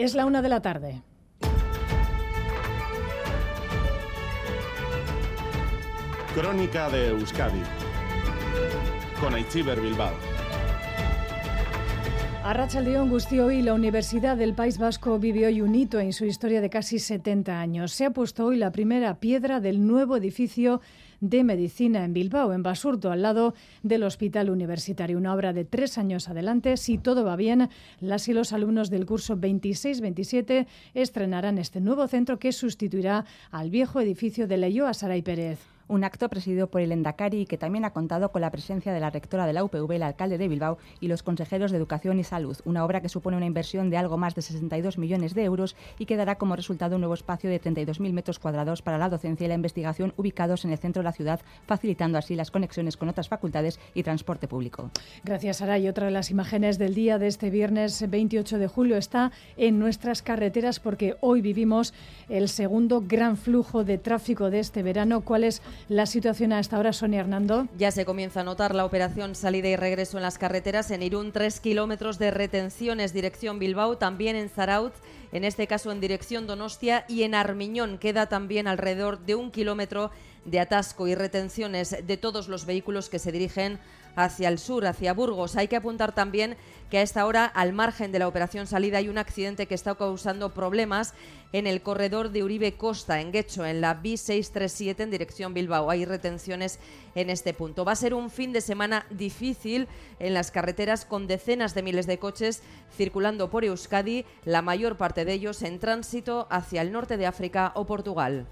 Es la una de la tarde. Crónica de Euskadi con Aichiber Bilbao. Arrachaldeón Gustio y la Universidad del País Vasco vive hoy un hito en su historia de casi 70 años. Se ha puesto hoy la primera piedra del nuevo edificio de Medicina en Bilbao, en Basurto, al lado del Hospital Universitario. Una obra de tres años adelante. Si todo va bien, las y los alumnos del curso 26-27 estrenarán este nuevo centro que sustituirá al viejo edificio de Leyoa Saray Pérez un acto presidido por el Endacari y que también ha contado con la presencia de la rectora de la UPV, el alcalde de Bilbao y los consejeros de Educación y Salud. Una obra que supone una inversión de algo más de 62 millones de euros y que dará como resultado un nuevo espacio de 32.000 metros cuadrados para la docencia y la investigación ubicados en el centro de la ciudad, facilitando así las conexiones con otras facultades y transporte público. Gracias, Sara. Y otra de las imágenes del día de este viernes 28 de julio está en nuestras carreteras porque hoy vivimos el segundo gran flujo de tráfico de este verano. ¿Cuál es la situación a esta hora, Sonia Hernando. Ya se comienza a notar la operación salida y regreso en las carreteras. En Irún, tres kilómetros de retenciones dirección Bilbao, también en Zarautz, en este caso en dirección Donostia, y en Armiñón queda también alrededor de un kilómetro de atasco y retenciones de todos los vehículos que se dirigen hacia el sur, hacia Burgos. Hay que apuntar también que a esta hora, al margen de la operación salida, hay un accidente que está causando problemas en el corredor de Uribe Costa, en Guecho, en la B637 en dirección Bilbao. Hay retenciones en este punto. Va a ser un fin de semana difícil en las carreteras con decenas de miles de coches circulando por Euskadi, la mayor parte de ellos en tránsito hacia el norte de África o Portugal.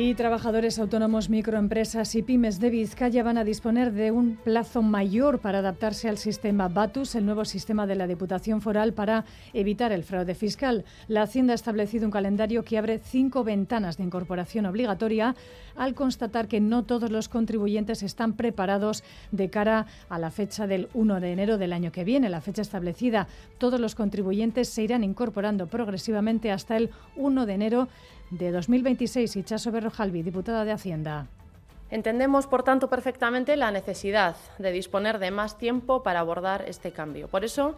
Y trabajadores autónomos, microempresas y pymes de Vizcaya van a disponer de un plazo mayor para adaptarse al sistema BATUS, el nuevo sistema de la Diputación Foral para evitar el fraude fiscal. La Hacienda ha establecido un calendario que abre cinco ventanas de incorporación obligatoria al constatar que no todos los contribuyentes están preparados de cara a la fecha del 1 de enero del año que viene, la fecha establecida. Todos los contribuyentes se irán incorporando progresivamente hasta el 1 de enero de 2026. Ichaso Berrojalvi, diputada de Hacienda. Entendemos, por tanto, perfectamente la necesidad de disponer de más tiempo para abordar este cambio. Por eso,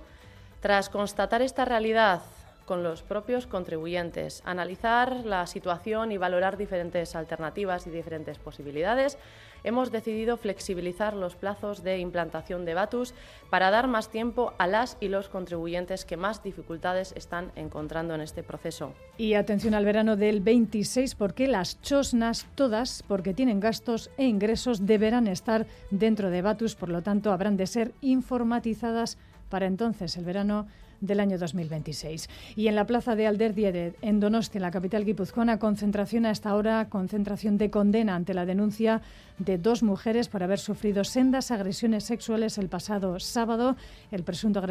tras constatar esta realidad con los propios contribuyentes, analizar la situación y valorar diferentes alternativas y diferentes posibilidades, hemos decidido flexibilizar los plazos de implantación de Batus para dar más tiempo a las y los contribuyentes que más dificultades están encontrando en este proceso. Y atención al verano del 26 porque las chosnas todas, porque tienen gastos e ingresos, deberán estar dentro de Batus, por lo tanto habrán de ser informatizadas para entonces el verano del año 2026. Y en la plaza de Alderdiede, en Donosti, en la capital guipuzcoana, concentración a esta hora, concentración de condena ante la denuncia de dos mujeres por haber sufrido sendas agresiones sexuales el pasado sábado. El presunto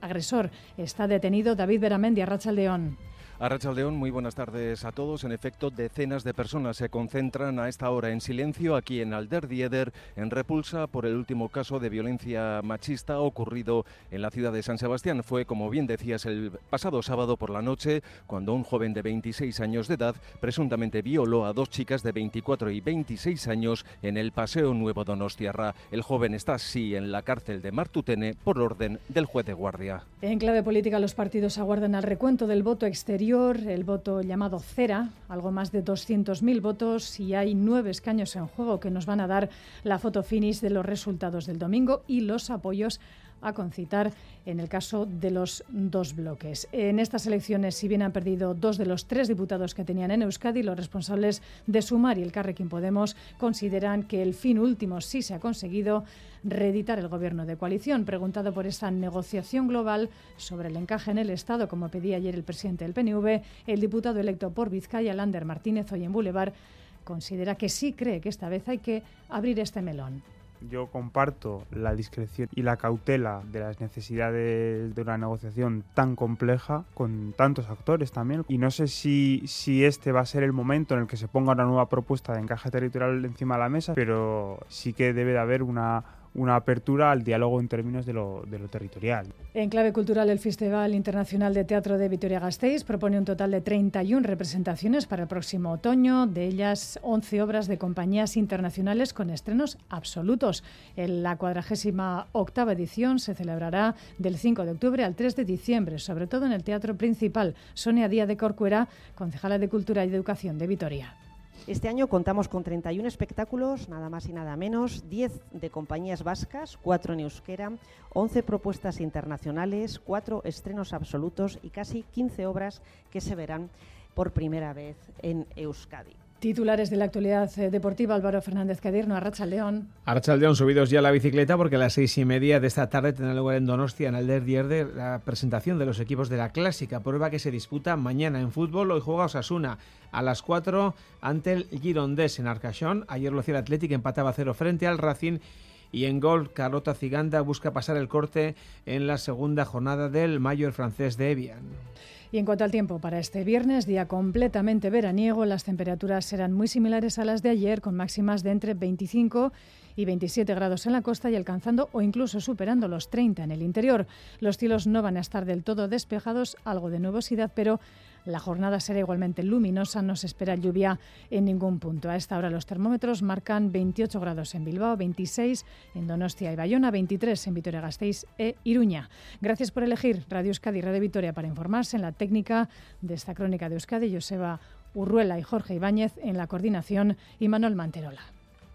agresor está detenido. David Beramendi, Arracha León. Arrachaldeón, muy buenas tardes a todos. En efecto, decenas de personas se concentran a esta hora en silencio aquí en Alderdieder, en repulsa por el último caso de violencia machista ocurrido en la ciudad de San Sebastián. Fue, como bien decías, el pasado sábado por la noche, cuando un joven de 26 años de edad presuntamente violó a dos chicas de 24 y 26 años en el Paseo Nuevo Donostiarra. El joven está así en la cárcel de Martutene por orden del juez de guardia. En clave política, los partidos aguardan al recuento del voto exterior el voto llamado Cera, algo más de 200.000 votos y hay nueve escaños en juego que nos van a dar la foto finish de los resultados del domingo y los apoyos a concitar en el caso de los dos bloques. En estas elecciones, si bien han perdido dos de los tres diputados que tenían en Euskadi, los responsables de Sumar y el Carrequín Podemos consideran que el fin último sí se ha conseguido reeditar el gobierno de coalición. Preguntado por esa negociación global sobre el encaje en el Estado, como pedía ayer el presidente del PNV, el diputado electo por Vizcaya, Lander Martínez, hoy en Boulevard, considera que sí cree que esta vez hay que abrir este melón. Yo comparto la discreción y la cautela de las necesidades de una negociación tan compleja con tantos actores también. Y no sé si, si este va a ser el momento en el que se ponga una nueva propuesta de encaje territorial encima de la mesa, pero sí que debe de haber una, una apertura al diálogo en términos de lo, de territorial. En clave cultural, el Festival Internacional de Teatro de Vitoria-Gasteiz propone un total de 31 representaciones para el próximo otoño, de ellas 11 obras de compañías internacionales con estrenos absolutos. En la 48 octava edición se celebrará del 5 de octubre al 3 de diciembre, sobre todo en el Teatro Principal. Sonia Díaz de Corcuera, concejala de Cultura y Educación de Vitoria. Este año contamos con 31 espectáculos, nada más y nada menos, 10 de compañías vascas, 4 en euskera, 11 propuestas internacionales, 4 estrenos absolutos y casi 15 obras que se verán por primera vez en Euskadi. Titulares de la actualidad eh, deportiva, Álvaro Fernández Cadirno, Arracha León. Arracha León, subidos ya a la bicicleta porque a las seis y media de esta tarde tendrá lugar en Donostia, en Alder Dierde, la presentación de los equipos de la clásica, prueba que se disputa mañana en fútbol. Hoy juega Osasuna a las 4 ante el Girondés en Arcachón. Ayer lo hacía el Athletic, empataba cero frente al Racing. Y en gol, Carlota Ciganda busca pasar el corte en la segunda jornada del Mayor francés de Evian. Y en cuanto al tiempo, para este viernes, día completamente veraniego, las temperaturas serán muy similares a las de ayer, con máximas de entre 25 y 27 grados en la costa y alcanzando o incluso superando los 30 en el interior. Los cielos no van a estar del todo despejados, algo de nubosidad, pero la jornada será igualmente luminosa, no se espera lluvia en ningún punto. A esta hora los termómetros marcan 28 grados en Bilbao, 26 en Donostia y Bayona, 23 en Vitoria-Gasteiz e Iruña. Gracias por elegir Radio Euskadi y Radio Vitoria para informarse en la técnica de esta crónica de Euskadi. Joseba Urruela y Jorge Ibáñez en la coordinación y Manuel Manterola.